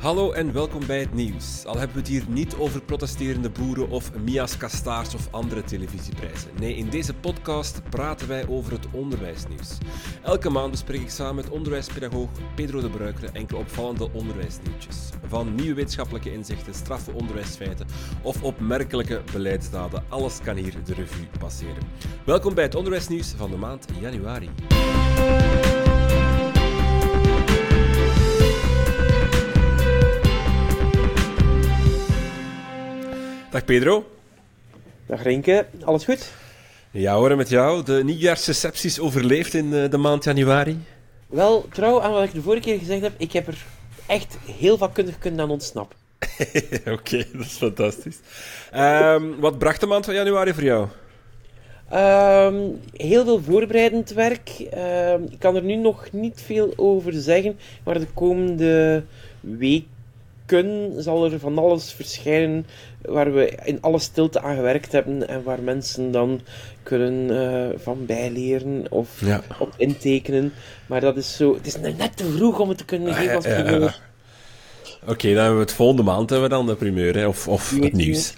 Hallo en welkom bij het nieuws. Al hebben we het hier niet over protesterende boeren of Mia's kastaars of andere televisieprijzen. Nee, in deze podcast praten wij over het onderwijsnieuws. Elke maand bespreek ik samen met onderwijspedagoog Pedro de Bruikere enkele opvallende onderwijsnieuwtjes. Van nieuwe wetenschappelijke inzichten, straffe onderwijsfeiten of opmerkelijke beleidsdaden. Alles kan hier de revue passeren. Welkom bij het onderwijsnieuws van de maand januari. Dag Pedro. Dag Renke, alles goed? Ja hoor, met jou. De nieuwjaarsrecepties overleefd in eh, de maand januari? Wel, trouw aan wat ik de vorige keer gezegd heb, ik heb er echt heel vakkundig kunnen aan ontsnappen. Oké, dat is fantastisch. Ehm, wat bracht de maand van januari voor jou? Ehm, heel veel voorbereidend werk. Ehm, ik kan er nu nog niet veel over zeggen, maar de komende weken zal er van alles verschijnen waar we in alle stilte aan gewerkt hebben en waar mensen dan kunnen uh, van bijleren of op intekenen. Maar dat is zo, het is net te vroeg om het te kunnen geven als primeur. Oké, dan hebben we het volgende maand hebben we dan de primeur, hè? of, of het nieuws.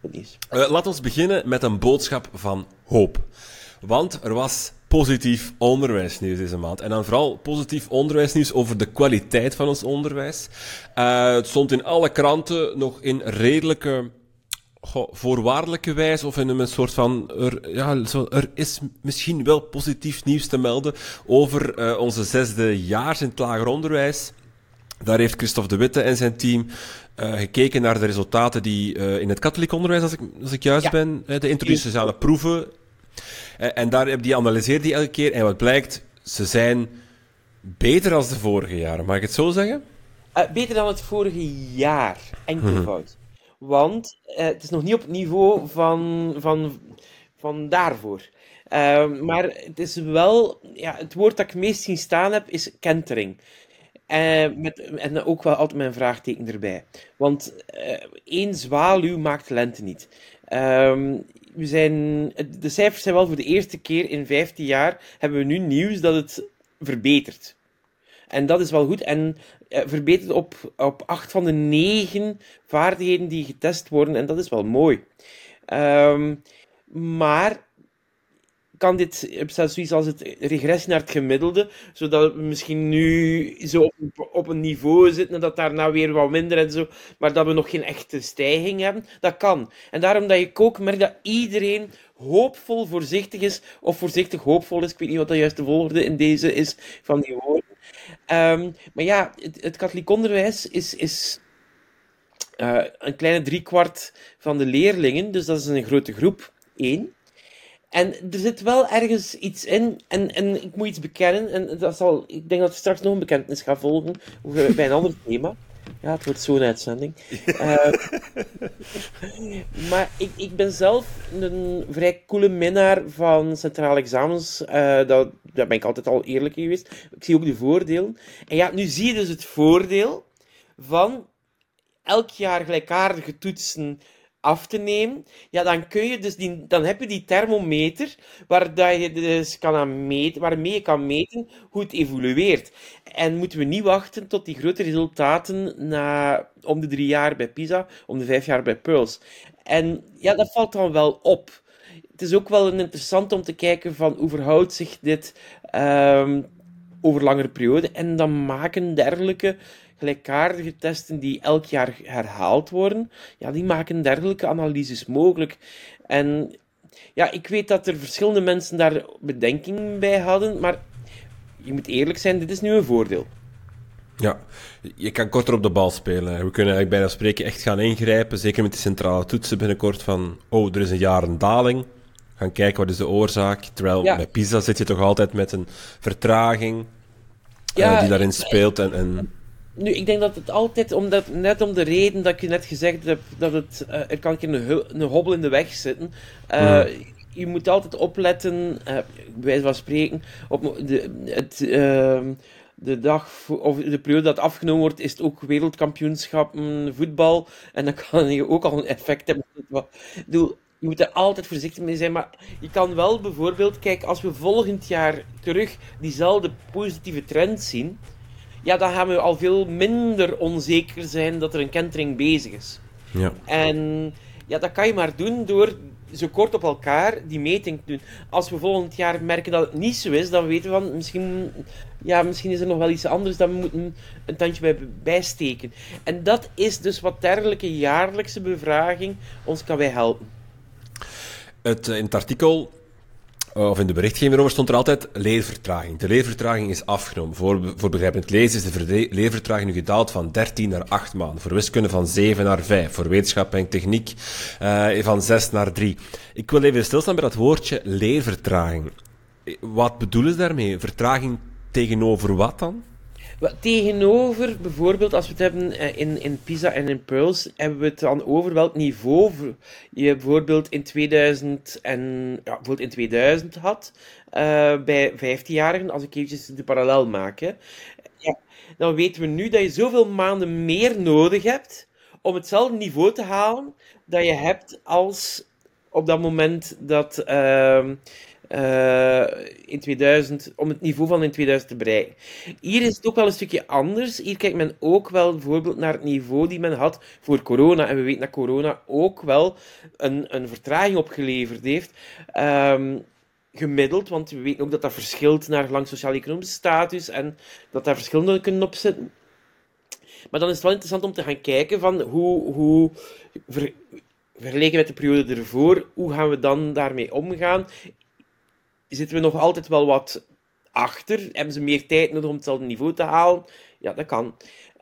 Het nieuws. Uh, laat ons beginnen met een boodschap van hoop. Want er was positief onderwijsnieuws deze maand. En dan vooral positief onderwijsnieuws over de kwaliteit van ons onderwijs. Uh, het stond in alle kranten nog in redelijke goh, voorwaardelijke wijze of in een soort van er, ja, zo, er is misschien wel positief nieuws te melden over uh, onze zesde jaar in het lager onderwijs. Daar heeft Christophe de Witte en zijn team uh, gekeken naar de resultaten die uh, in het katholiek onderwijs, als ik, als ik juist ja. ben, de introductionele proeven eh, en daar heb die analyseert die elke keer. En wat blijkt, ze zijn beter dan de vorige jaren. Mag ik het zo zeggen? Uh, beter dan het vorige jaar. Enkelvoud. Hmm. Want uh, het is nog niet op het niveau van, van, van daarvoor. Uh, maar het is wel... Ja, het woord dat ik meest zien staan heb, is kentering. met, en ook wel altijd mijn vraagteken erbij. Want één zwaluw maakt lente niet. Ehm, we zijn, de cijfers zijn wel voor de eerste keer in 15 jaar hebben we nu nieuws dat het verbetert. En dat is wel goed. En uh, verbetert op, op 8 van de 9 vaardigheden die getest worden. En dat is wel mooi. Um, maar kan dit zelfs zoiets als het regressie naar het gemiddelde, zodat we misschien nu zo op, op een niveau zitten en dat daarna weer wat minder en zo, maar dat we nog geen echte stijging hebben, dat kan. En daarom dat ik ook merk dat iedereen hoopvol voorzichtig is, of voorzichtig hoopvol is, ik weet niet wat de juiste volgorde in deze is van die woorden. Um, maar ja, het, katholiek onderwijs is, is uh, een kleine driekwart van de leerlingen, dus dat is een grote groep, één. En er zit wel ergens iets in, en, en ik moet iets bekennen, en dat zal, ik denk dat er straks nog een bekentenis gaat volgen over, bij een ander thema. Ja, het wordt zo'n uitzending. uh, maar ik, ik ben zelf een vrij coole minnaar van centrale examens. Uh, dat, daar ben ik altijd al eerlijk in geweest. Ik zie ook de voordelen. En ja, nu zie je dus het voordeel van elk jaar gelijkaardige toetsen af te nemen, ja, dan, kun je dus die, dan heb je die thermometer waar dat je dus kan aan meten, waarmee je kan meten hoe het evolueert. En moeten we niet wachten tot die grote resultaten na, om de drie jaar bij PISA, om de vijf jaar bij Pearls. En ja, dat valt dan wel op. Het is ook wel interessant om te kijken van hoe verhoudt zich dit um, over langere periode. En dan maken dergelijke gelijkaardige testen die elk jaar herhaald worden, ja, die maken dergelijke analyses mogelijk. En ja, ik weet dat er verschillende mensen daar bedenking bij hadden, maar je moet eerlijk zijn, dit is nu een voordeel. Ja, je kan korter op de bal spelen. We kunnen eigenlijk bijna spreken echt gaan ingrijpen, zeker met die centrale toetsen binnenkort van, oh, er is een jaar een daling. Gaan kijken wat is de oorzaak. Terwijl bij PISA zit je toch altijd met een vertraging ja, uh, die daarin speelt. En, en nu, ik denk dat het altijd, omdat, net om de reden dat je net gezegd hebt, dat het, uh, er kan een, keer een, een hobbel in de weg zitten. Uh, mm. Je moet altijd opletten, uh, bij wijze van spreken, op de, het, ehm, de dag, of de periode dat afgenomen wordt, is het ook wereldkampioenschap voetbal. En dan kan je ook al een effect hebben. Ik bedoel, je moet er altijd voorzichtig mee zijn. Maar je kan wel bijvoorbeeld, kijk, als we volgend jaar terug diezelfde positieve trend zien ja, dan gaan we al veel minder onzeker zijn dat er een kentering bezig is. Ja. En ja, dat kan je maar doen door zo kort op elkaar die meting te doen. Als we volgend jaar merken dat het niet zo is, dan weten we van misschien, ja, misschien is er nog wel iets anders dat we moeten een tandje bij bijsteken. En dat is dus wat dergelijke jaarlijkse bevraging ons kan bij helpen. Het, in het artikel eh, of in de berichtgeving erover stond er altijd leervertraging. De leervertraging is afgenomen. Voor, voor begrijpend lezen is de leervertraging nu gedaald van 13 naar 8 maanden. Voor wiskunde van 7 naar 5. Voor wetenschap en techniek uh, van 6 naar 3. Ik wil even stilstaan bij dat woordje leervertraging. Wat bedoelen ze daarmee? Vertraging tegenover wat dan? Tegenover, bijvoorbeeld, als we het hebben eh, in, in PISA en in Pearls, hebben we het dan over welk niveau je bijvoorbeeld in 2000, en, ja, bijvoorbeeld in 2000 had, uh, bij 15-jarigen, als ik eventjes de parallel maak. Hè. Ja, dan weten we nu dat je zoveel maanden meer nodig hebt om hetzelfde niveau te halen dat je hebt als op dat moment dat... Uh, uh, in 2000, om het niveau van in 2000 te bereiken. Hier is het ook wel een stukje anders. Hier kijkt men ook wel bijvoorbeeld naar het niveau die men had voor corona. En we weten dat corona ook wel een, een vertraging opgeleverd heeft. Um, gemiddeld, want we weten ook dat dat verschilt naar gelang sociaal-economische status en dat daar verschillende kunnen opzetten. Maar dan is het wel interessant om te gaan kijken van hoe, hoe ver, vergeleken met de periode ervoor, hoe gaan we dan daarmee omgaan? Zitten we nog altijd wel wat achter. Hebben ze meer tijd nodig om hetzelfde niveau te halen? Ja, dat kan.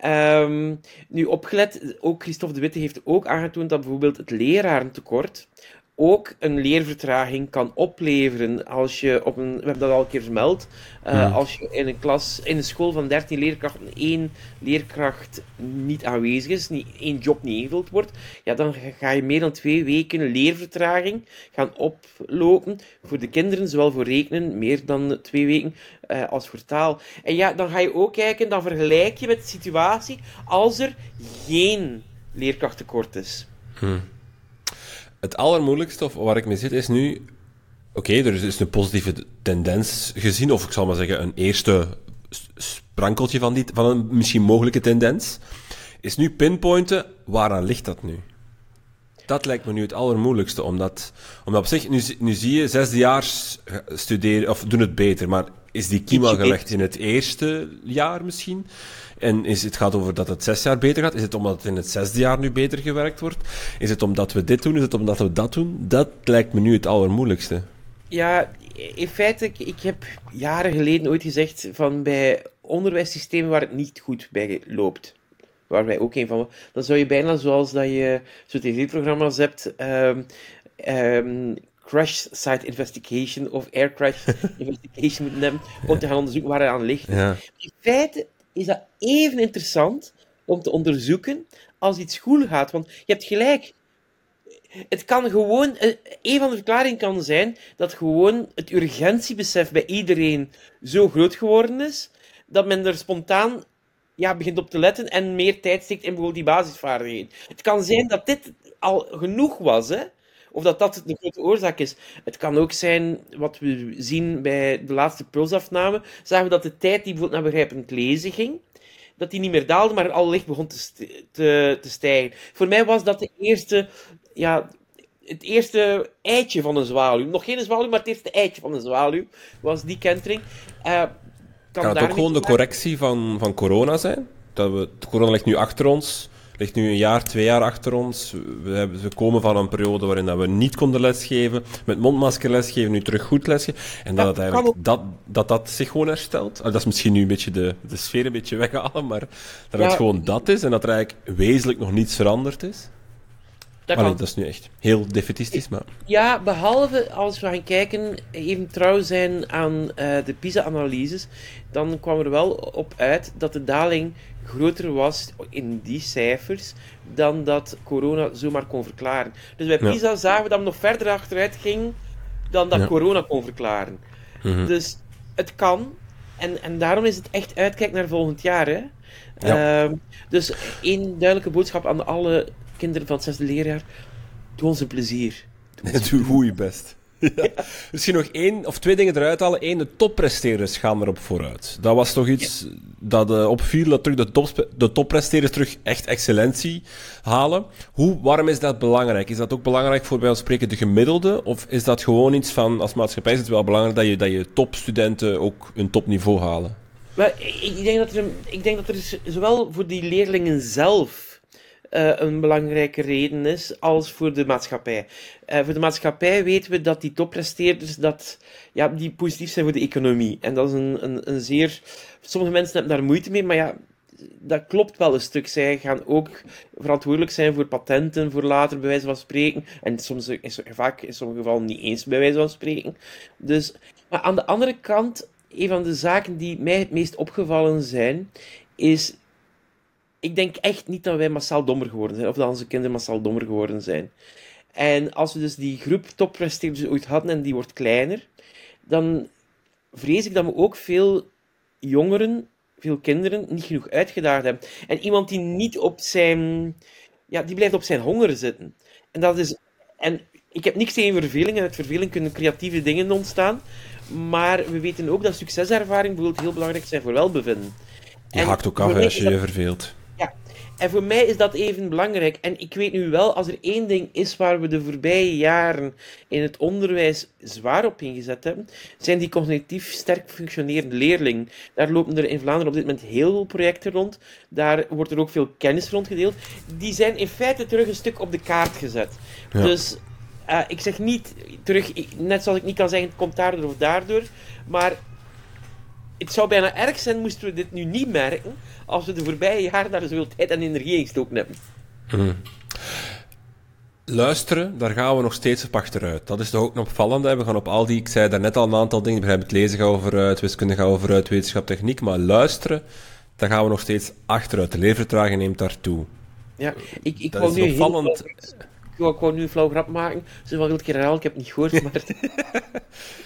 Um, nu, opgelet, ook Christophe de Witte heeft ook aangetoond dat bijvoorbeeld het lerarentekort ook een leervertraging kan opleveren als je op een, we hebben dat al een keer vermeld, uh, als je in een klas, in een school van 13 leerkrachten één leerkracht niet aanwezig is, niet, één job niet ingevuld wordt, ja, dan ga je meer dan twee weken leervertraging gaan oplopen voor de kinderen, zowel voor rekenen, meer dan twee weken, uh, als voor taal. En ja, dan ga je ook kijken, dan vergelijk je met de situatie als er geen leerkrachttekort is. Hmm het allermoeilijkste, of waar ik mee zit, is nu... Oké, er is een positieve tendens gezien, of ik zal maar zeggen, een eerste sprankeltje van, die, van een misschien mogelijke tendens. Is nu pinpointen, waaraan ligt dat nu? Dat lijkt me nu het allermoeilijkste, omdat, omdat op zich, nu, nu zie je, zesdejaars studeren, of doen het beter, maar is die kiem al gelegd in het eerste jaar misschien? En is het gaat over dat het zes jaar beter gaat? Is het omdat het in het zesde jaar nu beter gewerkt wordt? Is het omdat we dit doen? Is het omdat we dat doen? Dat lijkt me nu het allermoeilijkste. Ja, in feite, ik heb jaren geleden ooit gezegd van bij onderwijssystemen waar het niet goed bij loopt, waar wij ook een van dan zou je bijna zoals dat je zo tv-programma's hebt, um, um, crash site investigation of air crash investigation moeten hebben, om te gaan onderzoeken waar het aan ligt. Ja. In feite is dat even interessant om te onderzoeken als iets goed gaat. Want je hebt gelijk. Het kan gewoon, eh, een van de verklaringen kan zijn dat gewoon het urgentiebesef bij iedereen zo groot geworden is, dat men er spontaan ja, begint op te letten en meer tijd steekt in bijvoorbeeld die basisvaardigheden. Het kan zijn dat dit al genoeg was, hè? Of dat dat de grote oorzaak is. Het kan ook zijn, wat we zien bij de laatste pulsafname, zagen we dat de tijd die bijvoorbeeld naar begrijpend lezen ging, dat die niet meer daalde, maar al licht begon te, te, te stijgen. Voor mij was dat de eerste, ja, het eerste eitje van een zwaluw. Nog geen zwaluw, maar het eerste eitje van een zwaluw was die kentering. Uh, kan, kan het ook gewoon de correctie van, van corona zijn? Dat we, corona ligt nu achter ons ligt nu een jaar, twee jaar achter ons. We, hebben, we komen van een periode waarin dat we niet konden lesgeven, met mondmasker lesgeven, nu terug goed lesgeven. En dat, het eigenlijk, dat, dat dat zich gewoon herstelt. Ah, dat is misschien nu een beetje de, de sfeer een beetje weghalen, maar dat het gewoon dat is en dat er eigenlijk wezenlijk nog niets veranderd is. Dat, Allee, dat is nu echt heel defetistisch, maar... Ja, behalve als we gaan kijken, even trouw zijn aan uh, de PISA-analyses, dan kwam er wel op uit dat de daling groter was in die cijfers dan dat corona zomaar kon verklaren. Dus bij PISA zagen we dat we nog verder achteruit ging dan dat corona kon verklaren. Mhm. Dus het kan, en, en daarom is het echt uitkijk naar volgend jaar. Hè? Ehm, dus één duidelijke boodschap aan alle kinderen van het zesde leerjaar. Doe ons een plezier. Doe, doe je best. ja. Misschien nog één of twee dingen eruit halen. Eén, de toppresteerders gaan erop vooruit. Dat was toch iets dat uh, opviel, dat terug de, top, de toppresteerders terug echt excellentie halen. Hoe, waarom is dat belangrijk? Is dat ook belangrijk voor, bij ons spreken, de gemiddelde? Of is dat gewoon iets van, als maatschappij is het wel belangrijk dat je, dat je topstudenten ook een topniveau halen? Maar ik denk dat er, ik denk dat er zowel voor die leerlingen zelf uh, een belangrijke reden is als voor de maatschappij. Uh, voor de maatschappij weten we dat die toppresteerders dat, ja, die positief zijn voor de economie. En dat is een, een, een zeer... Sommige mensen hebben daar moeite mee, maar ja, dat klopt wel een stuk. Zij gaan ook verantwoordelijk zijn voor patenten, voor later, bij wijze van spreken. En soms is vaak in sommige gevallen niet eens bij wijze van spreken. Dus, maar aan de andere kant, een van de zaken die mij het meest opgevallen zijn, is ik denk echt niet dat wij massaal dommer geworden zijn, of dat onze kinderen massaal dommer geworden zijn. En als we dus die groep toppresteerders ooit hadden en die wordt kleiner, dan vrees ik dat we ook veel jongeren, veel kinderen, niet genoeg uitgedaagd hebben. En iemand die niet op zijn... Ja, die blijft op zijn honger zitten. En dat is... En ik heb niks tegen verveling, en uit verveling kunnen creatieve dingen ontstaan. Maar we weten ook dat succeservaring bijvoorbeeld heel belangrijk zijn voor welbevinden. Je en hakt ook af als je je verveelt. En voor mij is dat even belangrijk. En ik weet nu wel, als er één ding is waar we de voorbije jaren in het onderwijs zwaar op ingezet hebben, zijn die cognitief sterk functionerende leerlingen. Daar lopen er in Vlaanderen op dit moment heel veel projecten rond. Daar wordt er ook veel kennis rondgedeeld. Die zijn in feite terug een stuk op de kaart gezet. Dus uh, ik zeg niet terug, net zoals ik niet kan zeggen, het komt daardoor of daardoor. Maar het zou bijna erg zijn moesten we dit nu niet merken als we de voorbije jaren daar zoveel tijd en energie in gestoken hebben. Hmm. Luisteren, daar gaan we nog steeds op achteruit. Dat is toch ook een opvallende. We gaan op al die, ik zei daarnet al een aantal dingen, begrijp het lezen gaat overuit, wiskunde gaat overuit, wetenschap, techniek, maar luisteren, daar gaan we nog steeds achteruit. De leervertraging neemt daartoe. Ja, ik, ik wou nu opvallend... Heel ik wou nu een flauw grap maken. Ze wel een keer herhalen, ik heb het niet gehoord. Maar...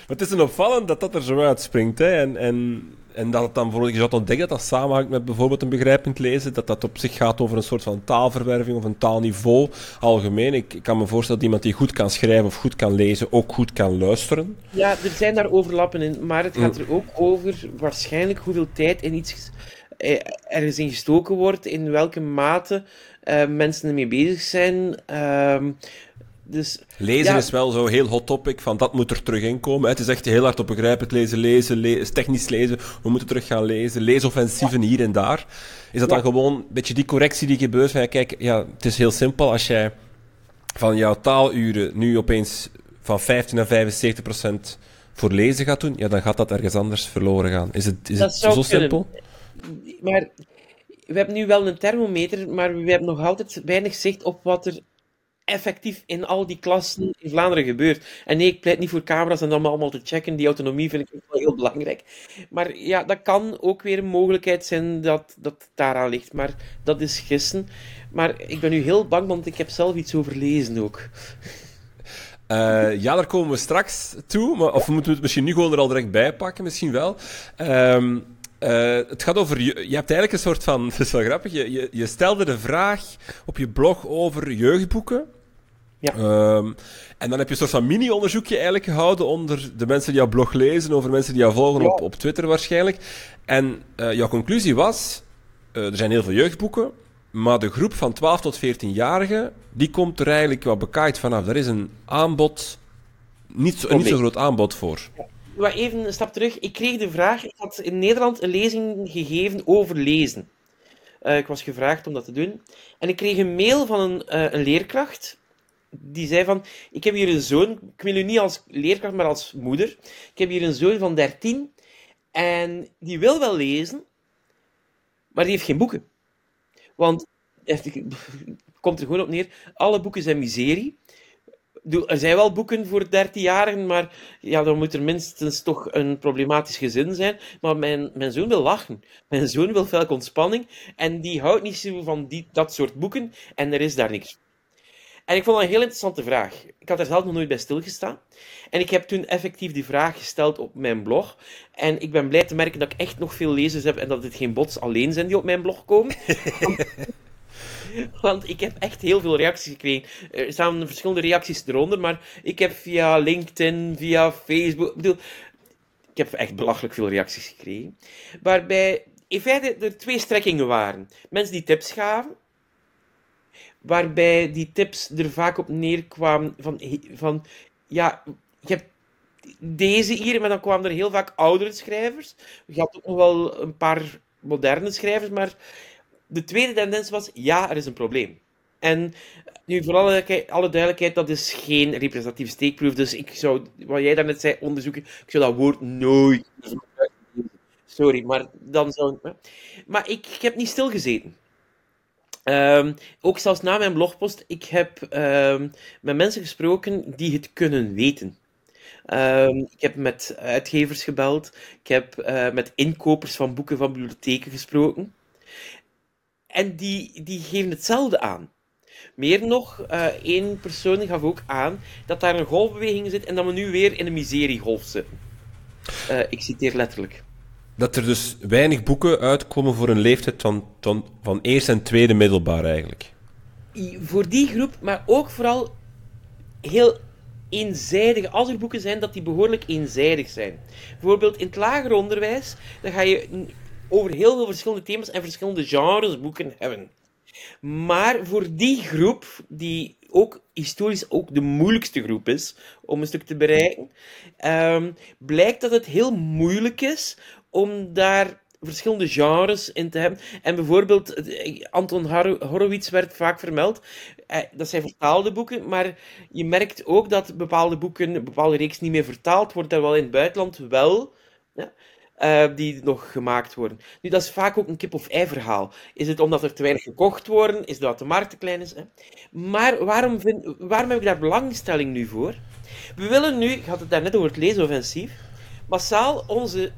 het is een opvallend dat dat er zo uitspringt. Hè? En, en, en dat het dan bijvoorbeeld, je zou ontdekken dat dat samenhangt met bijvoorbeeld een begrijpend lezen. Dat dat op zich gaat over een soort van taalverwerving of een taalniveau algemeen. Ik, ik kan me voorstellen dat iemand die goed kan schrijven of goed kan lezen ook goed kan luisteren. Ja, er zijn daar overlappen in. Maar het gaat mm. er ook over waarschijnlijk hoeveel tijd in iets eh, ergens in gestoken wordt, in welke mate mensen ermee bezig zijn. Uh, dus, lezen is wel zo'n heel hot topic, van dat moet er terug in komen. Het is echt heel hard op begrijpend lezen, lezen, lezen technisch lezen. We moeten terug gaan lezen, leesoffensieven hier en daar. Is dat dan gewoon een beetje die correctie die gebeurt? Van, kijk, ja, het is heel simpel. Als jij van jouw taaluren nu opeens van 15 naar 75 procent voor lezen gaat doen, ja, dan gaat dat ergens anders verloren gaan. Is het, is het zo simpel? Maar we hebben nu wel een thermometer, maar we hebben nog altijd weinig zicht op wat er effectief in al die klassen in Vlaanderen gebeurt. En nee, ik pleit niet voor camera's en dan allemaal te checken. Die autonomie vind ik wel heel belangrijk. Maar ja, dat kan ook weer een mogelijkheid zijn dat dat daaraan ligt. Maar dat is gissen. Maar ik ben nu heel bang, want ik heb zelf iets overlezen ook. Uh, ja, daar komen we straks toe. Maar, of we moeten het misschien nu gewoon er al direct bij pakken, misschien wel. Um, uh, het gaat over. Je, je hebt eigenlijk een soort van. Dat is wel grappig. Je, je, je stelde de vraag op je blog over jeugdboeken. Ja. Um, en dan heb je een soort van mini-onderzoekje eigenlijk gehouden onder de mensen die jouw blog lezen, over mensen die jou volgen op, op Twitter waarschijnlijk. En uh, jouw conclusie was: uh, er zijn heel veel jeugdboeken, maar de groep van 12 tot 14-jarigen, die komt er eigenlijk wat bekaaid vanaf. Er is een aanbod, niet zo, niet zo groot aanbod voor. Ja maar even een stap terug. Ik kreeg de vraag, ik had in Nederland een lezing gegeven over lezen. Uh, ik was gevraagd om dat te doen. En ik kreeg een mail van een, uh, een leerkracht. Die zei van, ik heb hier een zoon, ik wil u niet als leerkracht, maar als moeder. Ik heb hier een zoon van 13 en die wil wel lezen, maar die heeft geen boeken. Want, het komt er gewoon op neer, alle boeken zijn miserie er zijn wel boeken voor dertienjarigen, maar ja, dan moet er minstens toch een problematisch gezin zijn. Maar mijn, mijn zoon wil lachen. Mijn zoon wil veel ontspanning. En die houdt niet zo van die, dat soort boeken. En er is daar niks. En ik vond dat een heel interessante vraag. Ik had er zelf nog nooit bij stilgestaan. En ik heb toen effectief die vraag gesteld op mijn blog. En ik ben blij te merken dat ik echt nog veel lezers heb en dat dit geen bots alleen zijn die op mijn blog komen. Want ik heb echt heel veel reacties gekregen. Er staan verschillende reacties eronder, maar ik heb via LinkedIn, via Facebook. Ik bedoel, ik heb echt belachelijk veel reacties gekregen. Waarbij in feite er twee strekkingen waren. Mensen die tips gaven, waarbij die tips er vaak op neerkwamen van, van ja, je hebt deze hier, maar dan kwamen er heel vaak oudere schrijvers. Je had ook nog wel een paar moderne schrijvers, maar de tweede tendens was, ja, er is een probleem. En nu, voor alle, duidelijkheid, dat is geen representatieve steekproef, dus ik zou, wat jij daarnet zei, onderzoeken, ik zou dat woord nooit... Sorry, maar dan zou... Maar ik, heb niet stilgezeten. Um, ook zelfs na mijn blogpost, ik heb um, met mensen gesproken die het kunnen weten. Um, ik heb met uitgevers gebeld, ik heb uh, met inkopers van boeken van bibliotheken gesproken. En die, die geven hetzelfde aan. Meer nog, uh, één persoon gaf ook aan dat daar een golfbeweging zit en dat we nu weer in een miseriegolf zitten. Uh, ik citeer letterlijk dat er dus weinig boeken uitkomen voor een leeftijd van, van, van eerste en tweede middelbaar eigenlijk. Voor die groep, maar ook vooral heel eenzijdige, als er boeken zijn, dat die behoorlijk eenzijdig zijn. Bijvoorbeeld in het lager onderwijs, dan ga je over heel veel verschillende thema's en verschillende genres boeken hebben. Maar voor die groep, die ook historisch ook de moeilijkste groep is om een stuk te bereiken, um, blijkt dat het heel moeilijk is om daar verschillende genres in te hebben. En bijvoorbeeld, Anton Horowitz werd vaak vermeld. Eh, dat zijn vertaalde boeken, maar je merkt ook dat bepaalde boeken, een bepaalde reeks niet meer vertaald wordt, terwijl in het buitenland wel. Ja, uh, die nog gemaakt worden. Nu, dat is vaak ook een kip-of-ei verhaal. Is het omdat er te weinig gekocht worden? Is het omdat de markt te klein is? Hè? Maar waarom, vind, waarom heb ik daar belangstelling nu voor? We willen nu, ik had het daarnet over het leesoffensief, massaal onze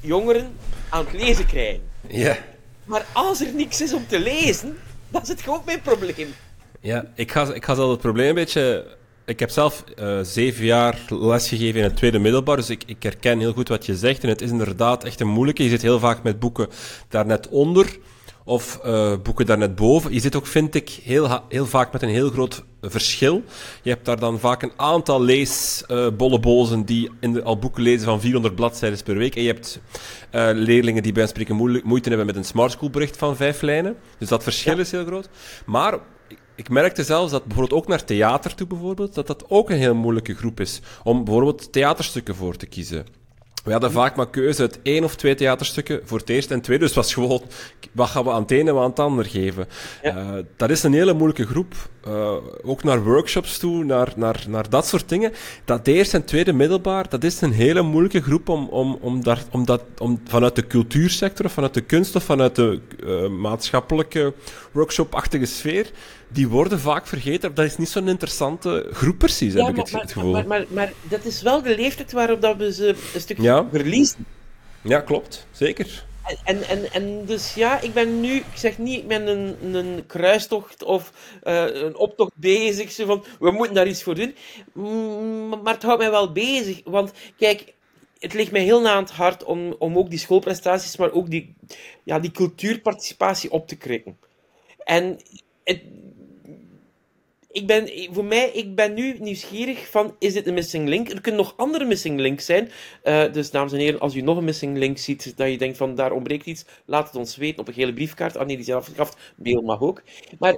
jongeren aan het lezen krijgen. Ja. Maar als er niks is om te lezen, dan is het gewoon mijn probleem. Ja, ik ga, ik ga zelf het probleem een beetje... Ik heb zelf uh, zeven jaar lesgegeven in het tweede middelbaar, dus ik, ik herken heel goed wat je zegt. En het is inderdaad echt een moeilijke. Je zit heel vaak met boeken daar net onder of uh, boeken daar net boven. Je zit ook, vind ik, heel, heel vaak met een heel groot verschil. Je hebt daar dan vaak een aantal leesbollebozen uh, die in de, al boeken lezen van 400 bladzijden per week. En je hebt uh, leerlingen die bij een spreken moeite hebben met een smart school bericht van vijf lijnen. Dus dat verschil ja. is heel groot. Maar ik merkte zelfs dat bijvoorbeeld ook naar theater toe bijvoorbeeld, dat dat ook een heel moeilijke groep is om bijvoorbeeld theaterstukken voor te kiezen. We hadden vaak maar keuze uit één of twee theaterstukken voor het eerst en tweede. Dus het was gewoon, wat gaan we aan het ene en aan het ander geven? Ja. Uh, dat is een hele moeilijke groep. Uh, ook naar workshops toe, naar, naar, naar dat soort dingen. Dat eerste en tweede middelbaar, dat is een hele moeilijke groep om, om, om, daar, om, dat, om vanuit de cultuursector of vanuit de kunst of vanuit de uh, maatschappelijke workshop-achtige sfeer die worden vaak vergeten. Dat is niet zo'n interessante groep precies, ja, heb maar, ik het, gevoel. Maar, maar, maar, dat is wel de leeftijd waarop dat we ze een stuk ja. verliezen. Ja, klopt. Zeker. En, en, en dus ja, ik ben nu, ik zeg niet, ik ben een, een kruistocht of uh, een optocht bezig, zo van, we moeten daar iets voor doen. Maar het houdt mij wel bezig, want kijk, het ligt mij heel na aan het hart om, om ook die schoolprestaties, maar ook die, ja, die cultuurparticipatie op te krikken. En het, ik ben, voor mij, ik ben nu nieuwsgierig van, is dit een missing link? Er kunnen nog andere missing links zijn. Uh, dus dames en heren, als u nog een missing link ziet, dat je denkt van, daar ontbreekt iets, laat het ons weten op een gele briefkaart. Ah nee, die zijn afgeschaft. Mail mag ook. Maar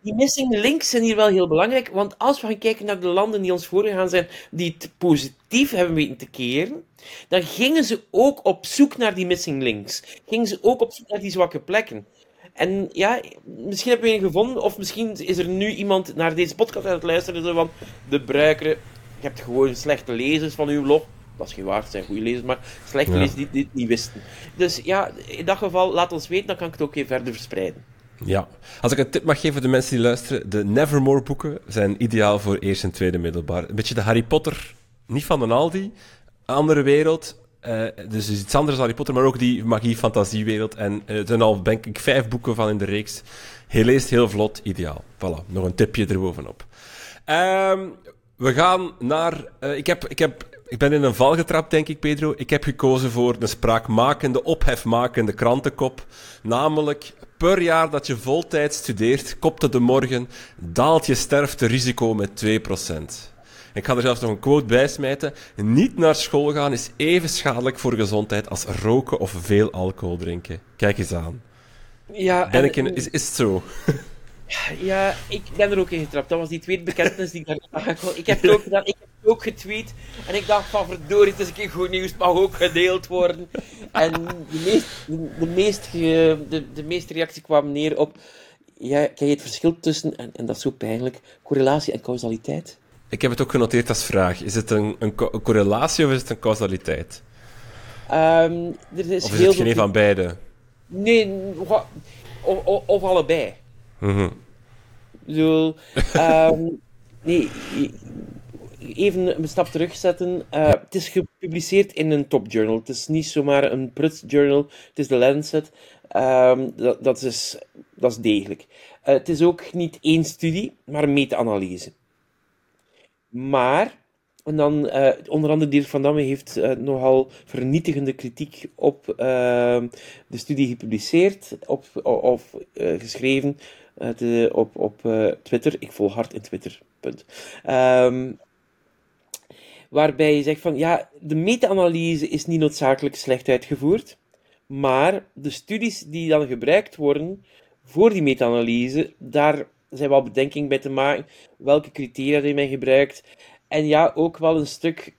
die missing links zijn hier wel heel belangrijk, want als we gaan kijken naar de landen die ons voorgegaan zijn, die het positief hebben weten te keren, dan gingen ze ook op zoek naar die missing links. Gingen ze ook op zoek naar die zwakke plekken. En ja, misschien hebben we een gevonden, of misschien is er nu iemand naar deze podcast aan het luisteren, zo van, de bruikere, je hebt gewoon slechte lezers van uw blog. Dat is geen waar, het zijn goede lezers, maar slechte ja. lezers die dit niet wisten. Dus ja, in dat geval, laat ons weten, dan kan ik het ook even verder verspreiden. Ja, als ik een tip mag geven voor de mensen die luisteren, de Nevermore boeken zijn ideaal voor eerste en tweede middelbaar. Een beetje de Harry Potter, niet van de Aldi, andere wereld, uh, dus iets anders dan Harry Potter, maar ook die magie-fantasiewereld. En uh, er zijn al, denk ik, vijf boeken van in de reeks. Hij leest heel vlot, ideaal. Voilà, nog een tipje erbovenop. Um, we gaan naar... Uh, ik, heb, ik, heb, ik ben in een val getrapt, denk ik, Pedro. Ik heb gekozen voor een spraakmakende, ophefmakende krantenkop. Namelijk per jaar dat je voltijd studeert, kopte de morgen, daalt je sterfterisico met 2%. Ik ga er zelfs nog een quote bij smijten. Niet naar school gaan is even schadelijk voor gezondheid als roken of veel alcohol drinken. Kijk eens aan. Ja, ben ik in, is, is het zo? Ja, ik ben er ook in getrapt. Dat was die tweede bekentenis die ik daar Ik heb het ook gedaan. Ik heb het ook getweet. En ik dacht van verdorie, het is een keer goed nieuws. Het mag ook gedeeld worden. En de, meest, de, meest, de, de meeste reactie kwam neer op... Ja, kijk je het verschil tussen, en, en dat is zo pijnlijk, correlatie en causaliteit? Ik heb het ook genoteerd als vraag. Is het een, een, correlatie of is het een causaliteit? Um, er is of is het geen van beide? Nee, of, of, of allebei. Mm Zo, um, nee, even een stap terugzetten. Uh, het is gepubliceerd in een topjournal. Het is niet zomaar een prut journal. Het is de Lancet. Um, dat, dat, is, dat is degelijk. Uh, het is ook niet één studie, maar een meta-analyse. Maar, en dan uh, onder andere Dirk van Damme heeft uh, nogal vernietigende kritiek op uh, de studie gepubliceerd op, of geschreven de, op, op Twitter. Ik volg hard in Twitter, punt. Um, waarbij je zegt van, ja, de meta-analyse is niet noodzakelijk slecht uitgevoerd, maar de studies die dan gebruikt worden voor die meta-analyse, daar zijn wel bedenkingen bij te maken. Welke criteria die men gebruikt. En ja, ook wel een stuk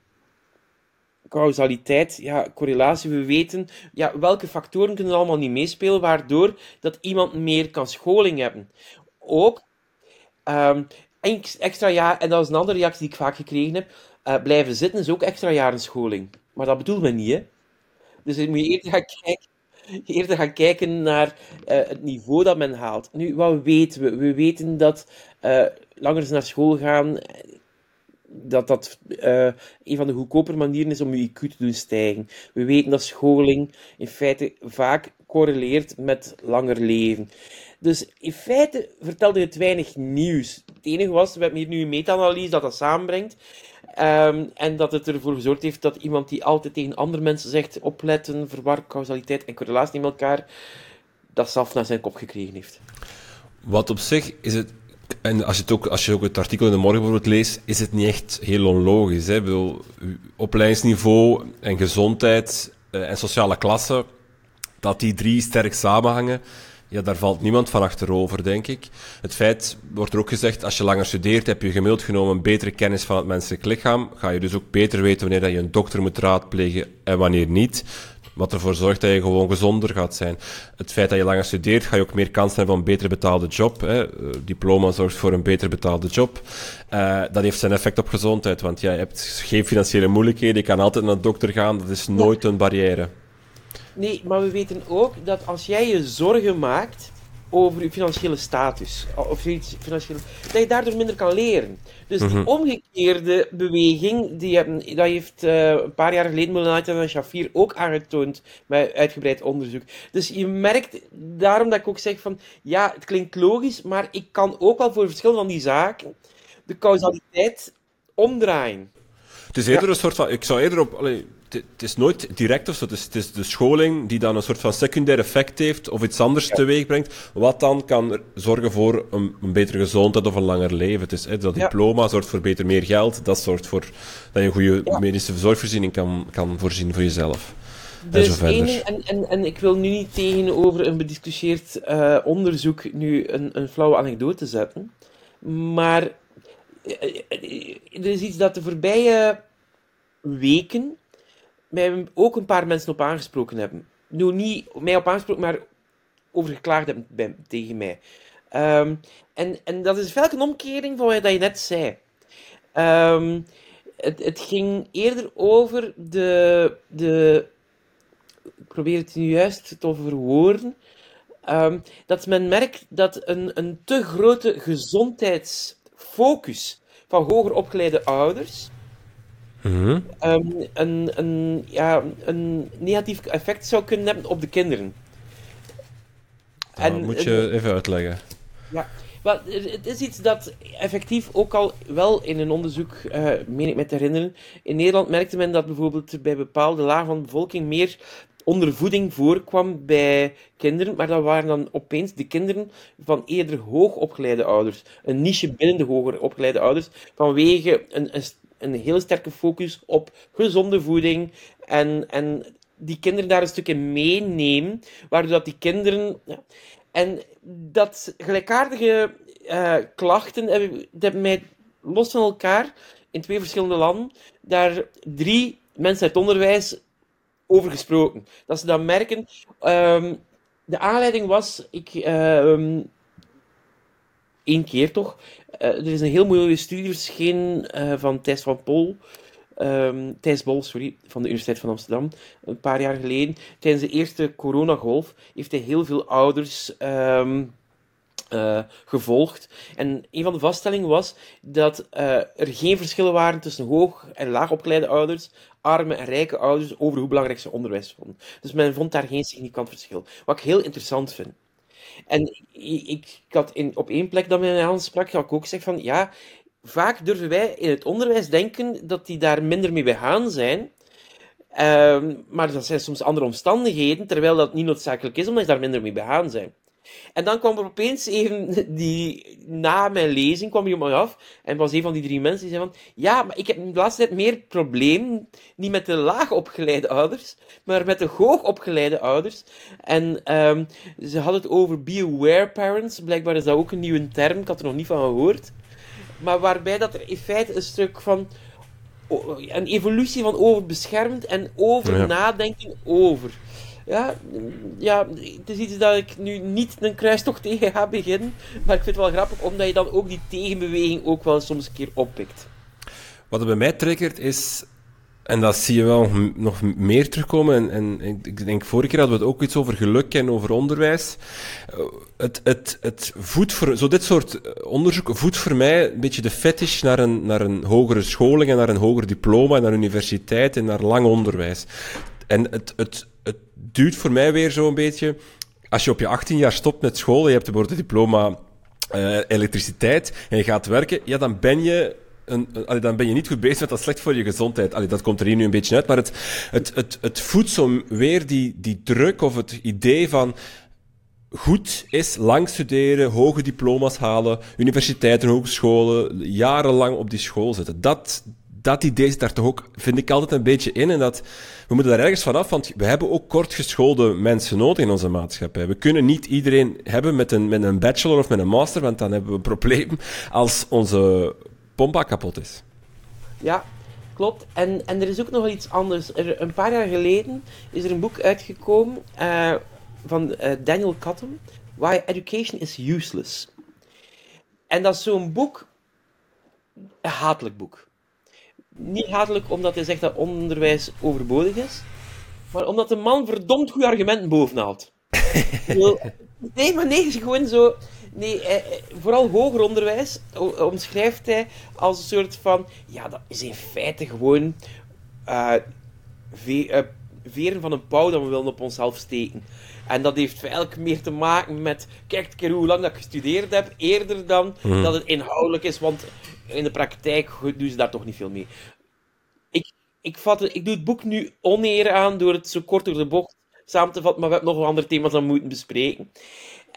causaliteit, ja, correlatie. We weten ja, welke factoren kunnen allemaal niet meespelen, waardoor dat iemand meer kan scholing hebben. Ook um, extra jaar, en dat is een andere reactie die ik vaak gekregen heb, uh, blijven zitten is ook extra jaren scholing. Maar dat bedoelt men niet, hè. Dus dan moet je eerder gaan kijken eerder gaan kijken naar uh, het niveau dat men haalt. Nu, wat weten we? We weten dat uh, langer naar school gaan, dat dat uh, een van de goedkoper manieren is om je IQ te doen stijgen. We weten dat scholing in feite vaak correleert met langer leven. Dus in feite vertelde het weinig nieuws. Het enige was, we hebben hier nu een meta-analyse dat dat samenbrengt. Um, en dat het ervoor gezorgd heeft dat iemand die altijd tegen andere mensen zegt opletten, verwar causaliteit en correlatie met elkaar, dat zelf naar zijn kop gekregen heeft. Wat op zich is het, en als je, het ook, als je ook het artikel in de morgen bijvoorbeeld leest, is het niet echt heel onlogisch. Hè? Opleidingsniveau en gezondheid uh, en sociale klasse, dat die drie sterk samenhangen ja, daar valt niemand van achterover, denk ik. Het feit wordt er ook gezegd, als je langer studeert, heb je gemiddeld genomen een betere kennis van het menselijk lichaam. Ga je dus ook beter weten wanneer dat je een dokter moet raadplegen en wanneer niet. Wat ervoor zorgt dat je gewoon gezonder gaat zijn. Het feit dat je langer studeert, ga je ook meer kans hebben op een beter betaalde job. Hè. Eh, diploma zorgt voor een beter betaalde job. Uh, dat heeft zijn effect op gezondheid, want ja, je hebt geen financiële moeilijkheden, je kan altijd naar de dokter gaan, dat is nooit een barrière. Nee, maar we weten ook dat als jij je zorgen maakt over je financiële status, of iets financieel, dat je daardoor minder kan leren. Dus die mhm. omgekeerde beweging, die hebben, dat heeft uh, een paar jaar geleden Molenaita en Shafir ook aangetoond met uitgebreid onderzoek. Dus je merkt, daarom dat ik ook zeg van, ja, het klinkt logisch, maar ik kan ook wel voor verschil van die zaken de causaliteit omdraaien. Het is eerder een soort van, ik zou eerder op, het is nooit direct of zo. Het is, het is, de scholing die dan een soort van secundair effect heeft of iets anders ja. teweeg brengt. Wat dan kan zorgen voor een, een betere gezondheid of een langer leven. Het is, hè, dat diploma zorgt voor beter meer geld. Dat zorgt voor dat je een goede medische zorgvoorziening kan, kan voorzien voor jezelf. Dus en, en, en, en, ik wil nu niet tegenover een bediscussieerd uh, onderzoek nu een, een flauwe anekdote zetten. Maar uh, er is iets dat de voorbije weken mij ook een paar mensen op aangesproken hebben. Nu niet mij op aangesproken, maar over geklaagd hebben tegen mij. Um, en, en dat is welke een omkering van wat je net zei. Um, het, het ging eerder over de, de. Ik probeer het nu juist te verwoorden. Um, dat men merkt dat een, een te grote gezondheidsfocus van hoger opgeleide ouders Mhm. Ehm, een, een, ja, een negatief effect zou kunnen hebben op de kinderen. Dat en, moet je even uitleggen. Ja, wel, het is iets dat effectief ook al wel in een onderzoek, uh, meen ik me te herinneren, in Nederland merkte men dat bijvoorbeeld bij bepaalde lagen van de bevolking meer ondervoeding voorkwam bij kinderen, maar dat waren dan opeens de kinderen van eerder hoogopgeleide ouders. Een niche binnen de hoger opgeleide ouders, vanwege een, een, een heel sterke focus op gezonde voeding en, en die kinderen daar een stukje meenemen, waardoor dat die kinderen... Ja, en dat gelijkaardige uh, klachten hebben, hebben mij los van elkaar in twee verschillende landen daar drie mensen uit onderwijs over gesproken. Dat ze dan merken. Um, de aanleiding was, ik, um, één keer toch, uh, er is een heel mooie studie verschenen uh, van Thijs van Pol, um, Thijs Bol, sorry, van de Universiteit van Amsterdam, een paar jaar geleden. Tijdens de eerste coronagolf heeft hij heel veel ouders uh, gevolgd. En een van de vaststellingen was dat er geen verschillen waren tussen hoog- en laagopgeleide ouders, arme en rijke ouders, over hoe belangrijk ze onderwijs vonden. Dus men vond daar geen significant verschil. Wat ik heel interessant vind. En ik, ik had in, op één plek dat men aansprak, had ik ook zeg van, ja, vaak durven wij in het onderwijs denken dat die daar minder mee begaan zijn. Uh, maar dat zijn soms andere omstandigheden, terwijl dat niet noodzakelijk is, omdat ze daar minder mee begaan zijn. En dan kwam er opeens even, die, na mijn lezing kwam hij op mij af. En was een van die drie mensen die zei van, ja, maar ik heb de laatste tijd meer probleem, niet met de laag opgeleide ouders, maar met de hoog opgeleide ouders. En um, ze hadden het over be aware parents. Blijkbaar is dat ook een nieuwe term, ik had er nog niet van gehoord. Maar waarbij dat er in feite een stuk van een evolutie van overbeschermd en over nadenken over. Ja, ja, het is iets dat ik nu niet een kruistocht tegen ga beginnen. Maar ik vind het wel grappig, omdat je dan ook die tegenbeweging ook wel soms een keer oppikt. Wat er bij mij triggert is, en dat zie je wel nog meer terugkomen, en, en ik denk vorige keer hadden we het ook iets over geluk en over onderwijs. Het, het, het voedt voor, zo dit soort onderzoek voedt voor mij een beetje de fetish naar een, naar een hogere scholing en naar een hoger diploma en naar universiteit en naar lang onderwijs. En het, het, het duurt voor mij weer zo een beetje. Als je op je 18 jaar stopt met school, je hebt een diploma uh, elektriciteit en je gaat werken, ja, dan ben je een, dan ben je niet goed bezig met dat slecht voor je gezondheid. Allee, dat komt er hier nu een beetje uit, maar het, het, het, het voedt zo weer die, die druk of het idee van goed is lang studeren, hoge diploma's halen, universiteiten, hogescholen, jarenlang op die school zitten. Dat, dat idee zit daar toch ook, vind ik altijd een beetje in. En dat, we moeten daar ergens vanaf, want we hebben ook kortgeschoolde mensen nodig in onze maatschappij. We kunnen niet iedereen hebben met een, met een bachelor of met een master, want dan hebben we een probleem als onze pompa kapot is. Ja, klopt. En, en er is ook nog wel iets anders. Er, een paar jaar geleden is er een boek uitgekomen uh, van uh, Daniel Cotton, Why Education is Useless. En dat is zo'n boek, een hatelijk boek niet hatelijk omdat hij zegt dat onderwijs overbodig is, maar omdat de man verdomd goede argumenten bovenhaalt. nee, maar nee, gewoon zo. Nee, eh, eh, vooral hoger onderwijs omschrijft hij als een soort van. Ja, dat is in feite gewoon. Uh, veren van een pauw dat we willen op onszelf steken. En dat heeft eigenlijk meer te maken met. Kijk keer hoe lang dat ik gestudeerd heb, eerder dan mm. dat het inhoudelijk is. Want in de praktijk doen ze daar toch niet veel mee. Ik, ik, vat ik doe het boek nu oneer aan door het zo kort door de bocht samen te vatten, maar we hebben nog wel andere thema's aan moeten bespreken.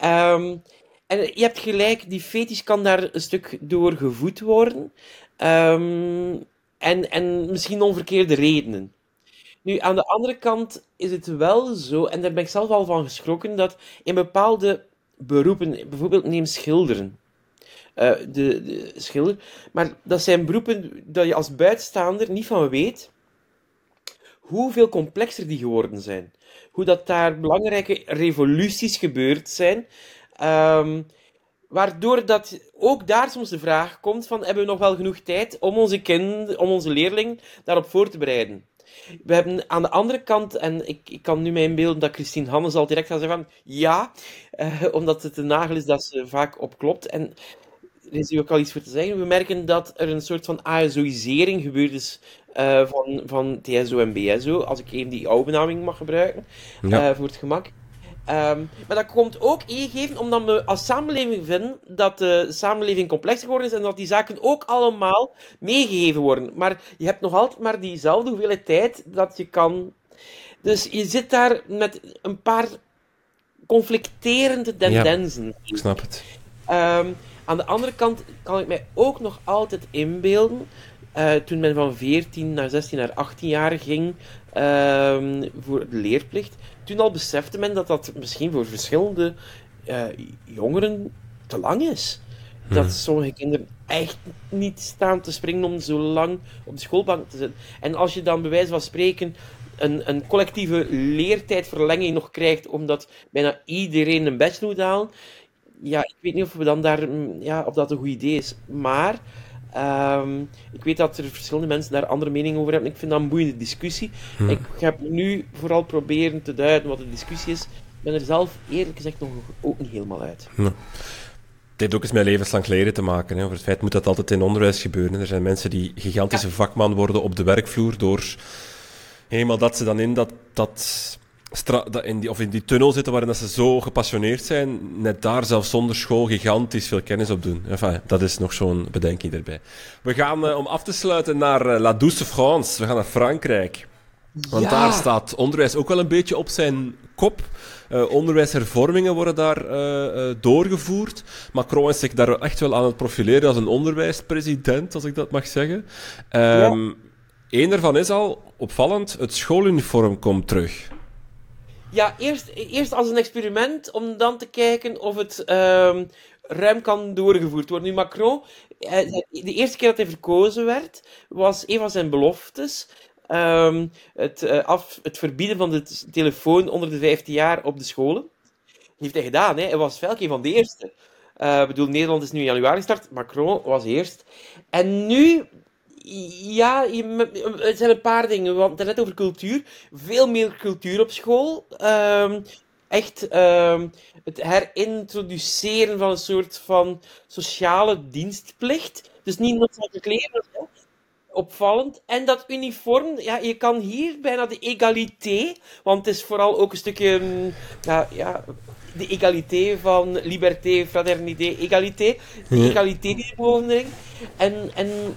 Um, en je hebt gelijk, die fetisch kan daar een stuk door gevoed worden. Um, en, en misschien onverkeerde redenen. Nu, aan de andere kant is het wel zo, en daar ben ik zelf al van geschrokken, dat in bepaalde beroepen, bijvoorbeeld neem schilderen. Uh, de, de, schilder. Maar dat zijn beroepen dat je als buitenstaander niet van weet hoeveel complexer die geworden zijn. Hoe dat daar belangrijke revoluties gebeurd zijn. Um, waardoor dat ook daar soms de vraag komt van hebben we nog wel genoeg tijd om onze kind, om onze leerling daarop voor te bereiden. We hebben aan de andere kant, en ik, ik kan nu mij inbeelden dat Christine Hannes al direct gaat zeggen van ja, uh, omdat het een nagel is dat ze vaak op klopt. En er is hier ook al iets voor te zeggen. We merken dat er een soort van ASOisering gebeurd is uh, van, van TSO en BSO, als ik even die oude benaming mag gebruiken, ja. uh, voor het gemak. Um, maar dat komt ook ingegeven omdat we als samenleving vinden dat de samenleving complexer geworden is en dat die zaken ook allemaal meegegeven worden. Maar je hebt nog altijd maar diezelfde hoeveelheid tijd dat je kan Dus je zit daar met een paar conflicterende tendensen. ik snap het. Ehm, aan de andere kant kan ik mij ook nog altijd inbeelden, uh, toen men van 14 naar 16 naar 18 jaar ging uh, voor de leerplicht, toen al besefte men dat dat misschien voor verschillende uh, jongeren te lang is. Dat hmm. sommige kinderen echt niet staan te springen om zo lang op de schoolbank te zitten. En als je dan bij wijze van spreken een, een collectieve leertijdverlenging nog krijgt, omdat bijna iedereen een bachelor moet halen, ja, ik weet niet of we dan daar, mm, ja, of dat een goed idee is. Maar um, ik weet dat er verschillende mensen daar andere meningen over hebben. Ik vind dat een boeiende discussie. Hm. Ik heb nu vooral proberen te duiden wat de discussie is. Ik ben er zelf eerlijk gezegd nog ook niet helemaal uit. Hm. Het heeft ook eens met levenslang leren te maken. Hè. Over het feit moet dat altijd in onderwijs gebeuren. Er zijn mensen die gigantische vakman worden op de werkvloer door eenmaal dat ze dan in dat, dat in die, of in die tunnel zitten waarin dat ze zo gepassioneerd zijn, net daar zelfs zonder school gigantisch veel kennis op doen. Enfin, dat is nog zo'n bedenking erbij. We gaan uh, om af te sluiten naar uh, La Douce France. We gaan naar Frankrijk. Want ja. daar staat onderwijs ook wel een beetje op zijn kop. Uh, onderwijshervormingen worden daar uh, uh, doorgevoerd. Macron is zich daar echt wel aan het profileren als een onderwijspresident, als ik dat mag zeggen. Um, ja. Eén daarvan is al opvallend: het schooluniform komt terug. Ja, eerst, eerst als een experiment om dan te kijken of het uh, ruim kan doorgevoerd worden. Nu, Macron, eh, de eerste keer dat hij verkozen werd, was een van zijn beloftes. Um, het, uh, af, het verbieden van de telefoon onder de 15 jaar op de scholen. heeft hij gedaan, hè? hij was Velke van de eerste. Uh, ik bedoel, Nederland is nu in januari gestart, Macron was eerst. En nu ja, je, het zijn een paar dingen. Want net over cultuur. Veel meer cultuur op school. Um, echt um, het herintroduceren van een soort van sociale dienstplicht. Dus niet noodzakelijk leren, opvallend. En dat uniform, ja, je kan hier bijna de egalité, want het is vooral ook een stukje, mm, ja, ja de egalité van liberté, fraternité, egalité. De egalité die En, en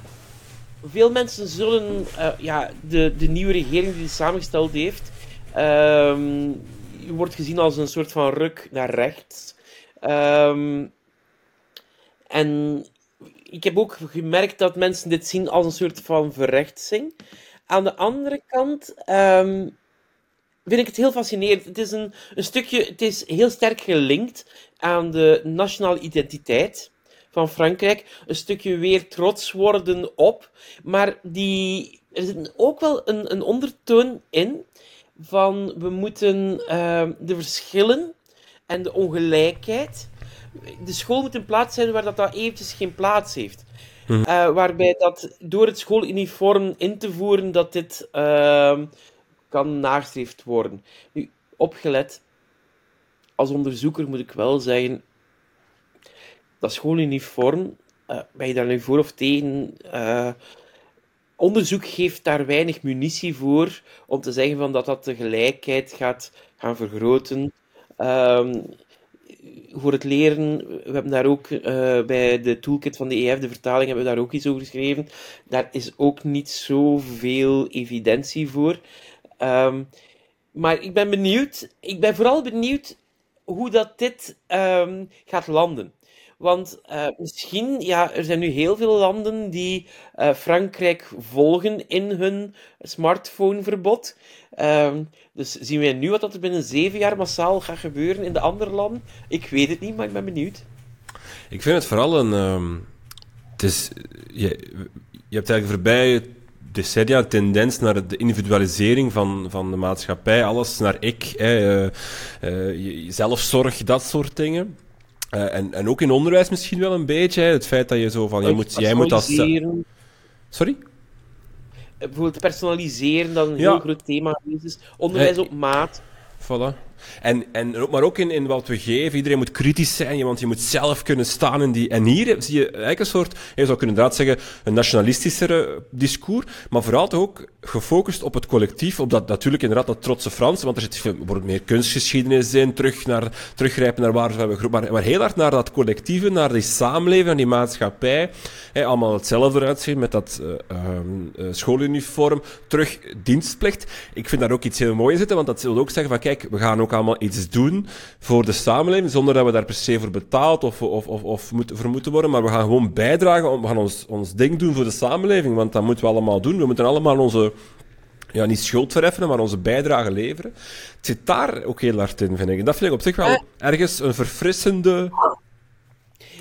veel mensen zullen uh, ja, de, de nieuwe regering die hij samengesteld heeft, um, wordt gezien als een soort van ruk naar rechts. Um, en ik heb ook gemerkt dat mensen dit zien als een soort van verrechtsing. Aan de andere kant um, vind ik het heel fascinerend. Het is een, een stukje, het is heel sterk gelinkt aan de nationale identiteit van Frankrijk een stukje weer trots worden op. Maar die, er zit ook wel een, een ondertoon in van we moeten uh, de verschillen en de ongelijkheid. De school moet een plaats zijn waar dat, dat eventjes geen plaats heeft. Uh, waarbij dat door het schooluniform in te voeren, dat dit uh, kan nagestreefd worden. Nu, opgelet, als onderzoeker moet ik wel zeggen, dat schooluniform, uh, ben je daar nu voor of tegen? Uh, onderzoek geeft daar weinig munitie voor om te zeggen van dat dat de gelijkheid gaat gaan vergroten. Um, voor het leren, we hebben daar ook uh, bij de toolkit van de EF, de vertaling, hebben we daar ook iets over geschreven. Daar is ook niet zoveel evidentie voor. Um, maar ik ben benieuwd, ik ben vooral benieuwd hoe dat dit um, gaat landen. Want uh, misschien, ja, er zijn nu heel veel landen die uh, Frankrijk volgen in hun smartphoneverbod. Uh, dus zien wij nu wat er binnen zeven jaar massaal gaat gebeuren in de andere landen? Ik weet het niet, maar ik ben benieuwd. Ik vind het vooral een. Um, het is, je, je hebt eigenlijk voorbij decennia een tendens naar de individualisering van, van de maatschappij. Alles naar ik, hè, uh, zelfzorg, dat soort dingen. Uh, en, en ook in onderwijs misschien wel een beetje. Hè? Het feit dat je zo van, je moet, jij moet als... Sorry? Bijvoorbeeld personaliseren, dat een heel groot thema is. Onderwijs op maat. Voilà. En, en, maar ook in, in wat we geven. Iedereen moet kritisch zijn, want je moet zelf kunnen staan in die... En hier zie je eigenlijk een soort, je zou kunnen inderdaad zeggen, een nationalistischere discours, maar vooral ook gefocust op het collectief, op dat natuurlijk inderdaad dat trotse Fransen, want er zit meer kunstgeschiedenis in, terug naar, teruggrijpen naar waar we hebben maar, heel hard naar dat collectieve, naar die samenleving, naar die maatschappij. Allemaal hetzelfde uitzien met dat uh, uh, schooluniform, terug dienstplicht. Ik vind daar ook iets heel moois in zitten, want dat wil ook zeggen van kijk, we gaan ook allemaal iets doen voor de samenleving, zonder dat we daar per se voor betaald of, of, of, of moeten, voor moeten worden, maar we gaan gewoon bijdragen, we gaan ons, ons ding doen voor de samenleving, want dat moeten we allemaal doen. We moeten allemaal onze ja, niet schuld vereffenen, maar onze bijdrage leveren. Het zit daar ook heel hard in, vind ik. En dat vind ik op zich wel uh, ergens een verfrissende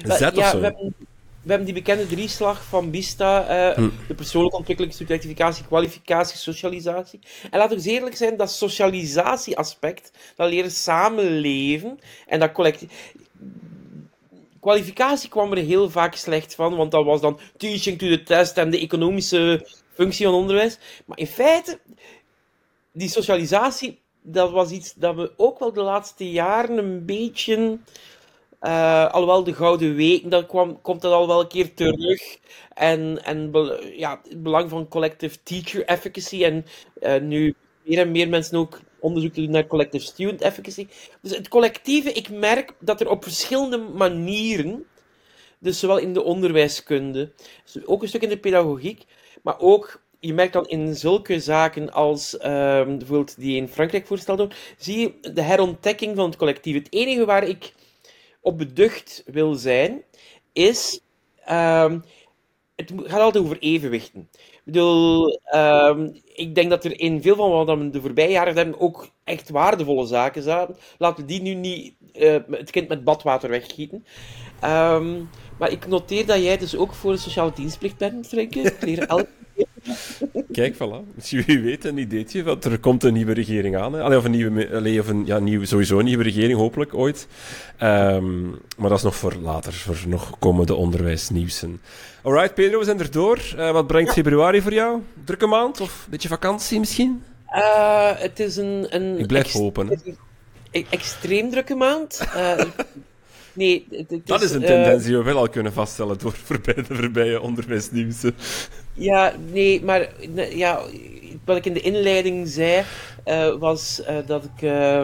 zet ja, of zo. We hebben, we hebben die bekende drieslag van BISTA, uh, hm. de persoonlijke ontwikkeling, subjectificatie, kwalificatie, socialisatie. En laat ook eerlijk zijn, dat socialisatieaspect, dat leren samenleven en dat collectief... Kwalificatie kwam er heel vaak slecht van, want dat was dan teaching to the test en de economische functie van onderwijs. Maar in feite, die socialisatie, dat was iets dat we ook wel de laatste jaren een beetje. Uh, alhoewel de Gouden Week, dan kwam, komt dat al wel een keer terug. En, en ja, het belang van collective teacher efficacy. En uh, nu meer en meer mensen ook onderzoek doen naar collective student efficacy. Dus het collectieve, ik merk dat er op verschillende manieren, dus zowel in de onderwijskunde, dus ook een stuk in de pedagogiek, maar ook, je merkt dan in zulke zaken als uh, bijvoorbeeld die in Frankrijk voorstelde, zie je de herontdekking van het collectief. Het enige waar ik op beducht wil zijn, is. Um, het gaat altijd over evenwichten. Ik bedoel, um, ik denk dat er in veel van wat we de voorbije jaren hebben ook echt waardevolle zaken zaten. Laten we die nu niet uh, het kind met badwater weggieten. Um, maar ik noteer dat jij dus ook voor de sociale dienstplicht bent, Frenke. Ik leer Kijk, voilà. Misschien wie weet een ideetje, want er komt een nieuwe regering aan. Hè. Allee, of een nieuwe, allee, of een, ja, nieuwe, sowieso een nieuwe regering, hopelijk ooit. Um, maar dat is nog voor later, voor nog komende onderwijsnieuwsen. Alright, Pedro, we zijn er door. Uh, wat brengt februari voor jou? Drukke maand of een beetje vakantie misschien? Uh, het is een... een Ik blijf hopen. Een extreem drukke maand. Uh, Nee, het, het dat is, een tendens die we wel al kunnen vaststellen door voorbij de voorbije onderwijsnieuwsen. Ja, nee, maar ja, wat ik in de inleiding zei, uh, was uh, dat ik... Uh,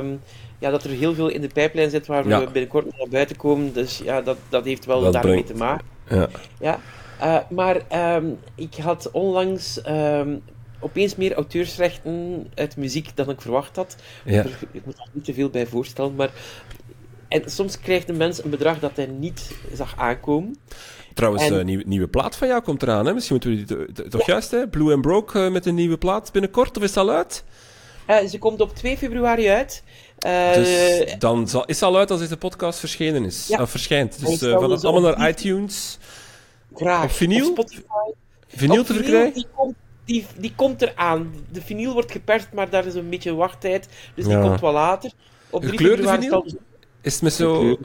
ja, dat er heel veel in de pijplijn zit waar ja. we binnenkort naar buiten komen. Dus ja, dat, dat heeft wel dat daarmee brengt. te maken. Ja. ja. Uh, maar um, ik had onlangs um, opeens meer auteursrechten uit muziek dan ik verwacht had. Ja. Ik moet er niet te veel bij voorstellen, maar en soms krijgt een mens een bedrag dat hij niet zag aankomen. Trouwens, En- een nieuwe, nieuwe plaat van jou komt eraan, hè? Misschien moeten we die to- to- toch juist, hè? Blue and Broke eh, met een nieuwe plaat binnenkort, of is dat al uit? Eh, ze komt op 2 februari uit. Eh, Dus dan zal, is het al uit als deze podcast verschenen is. Ja. Verschijnt. Hij Dus eh, van, dus allemaal naar iTunes. graag. op vinyl? Op Spotify. Vinyl Op te verkrijgen? Die komt, die, die komt eraan. De vinyl wordt geperst, maar daar is een beetje wachttijd. Dus die Ja. komt wel later. Op Een 3 gekleurde februari vinyl? Dus- Is het met zo...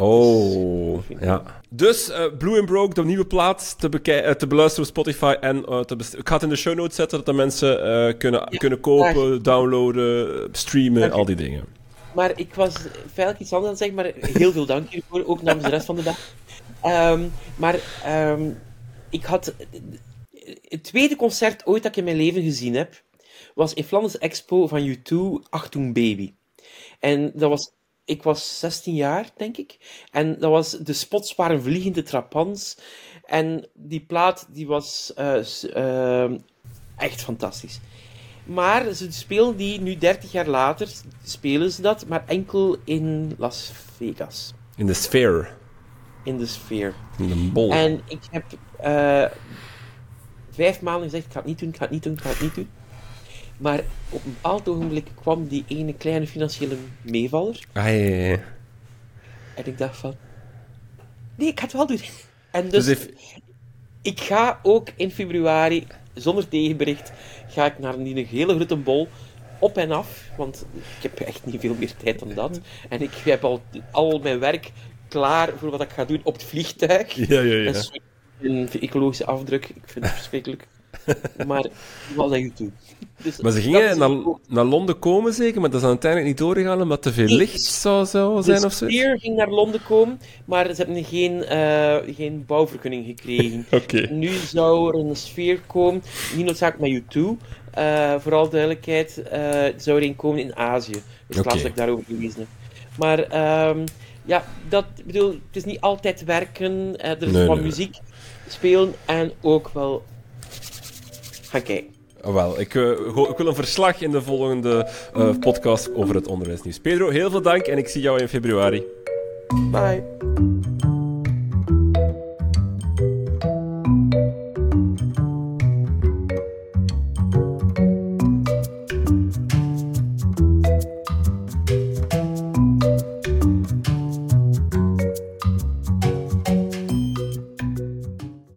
Oh, ja. Dus eh, Blue and Broke, de nieuwe plaat, te, eh, te beluisteren op Spotify. En eh, te ik ga het in de show notes zetten, dat de mensen eh, kunnen, Ja, kunnen kopen, downloaden, streamen, Dank al die dingen. Maar ik was feitelijk iets anders aan het zeggen, maar heel veel dank hiervoor, ook namens de rest van de dag. Ehm, maar ehm, ik had... Het tweede concert ooit dat ik in mijn leven gezien heb, was in Flanders Expo van U2, Achtung Baby. En dat was... Ik was 16 jaar, denk ik. En dat was... De spots waren vliegende trapans. En die plaat, die was eh, ehm, echt fantastisch. Maar ze spelen die nu 30 jaar later, spelen ze dat, maar enkel in Las Vegas. In de sfeer. In de sfeer. In de bol. En ik heb eh, vijf maanden gezegd, ik ga het niet doen, ik ga het niet doen, ik ga het niet doen. Maar op een bepaald ogenblik kwam die ene kleine financiële meevaller. Ah, ja, ja, ja. En ik dacht van, nee, ik ga het wel doen. En dus, Dus if- ik ga ook in februari, zonder tegenbericht, ga ik naar die hele grote bol op en af. Want ik heb echt niet veel meer tijd dan dat. En ik heb al, al mijn werk klaar voor wat ik ga doen op het vliegtuig. ja, ja, ja. En zo- Een ecologische afdruk, ik vind het verschrikkelijk. maar wat zeg je? Dus maar ze gingen naar, naar Londen komen zeker, maar dat is uiteindelijk niet doorgegaan omdat te veel licht zou, zou zijn of zo? De sfeer ging naar Londen komen, maar ze hebben geen, uh, geen bouwvergunning gekregen. okay. Nu zou er een sfeer komen, niet noodzakelijk met U2, uh, vooral duidelijkheid, uh, zou er een komen in Azië. Dus okay. laatst dat ik daarover gelezen heb. Maar um, ja, dat, bedoel, het is niet altijd werken, er is nee. muziek spelen en ook wel gaan kijken. Oh, wel, ik, uh, ik, wil een verslag in de volgende uh, podcast over het onderwijsnieuws. Pedro, heel veel dank en ik zie jou in februari. Bye.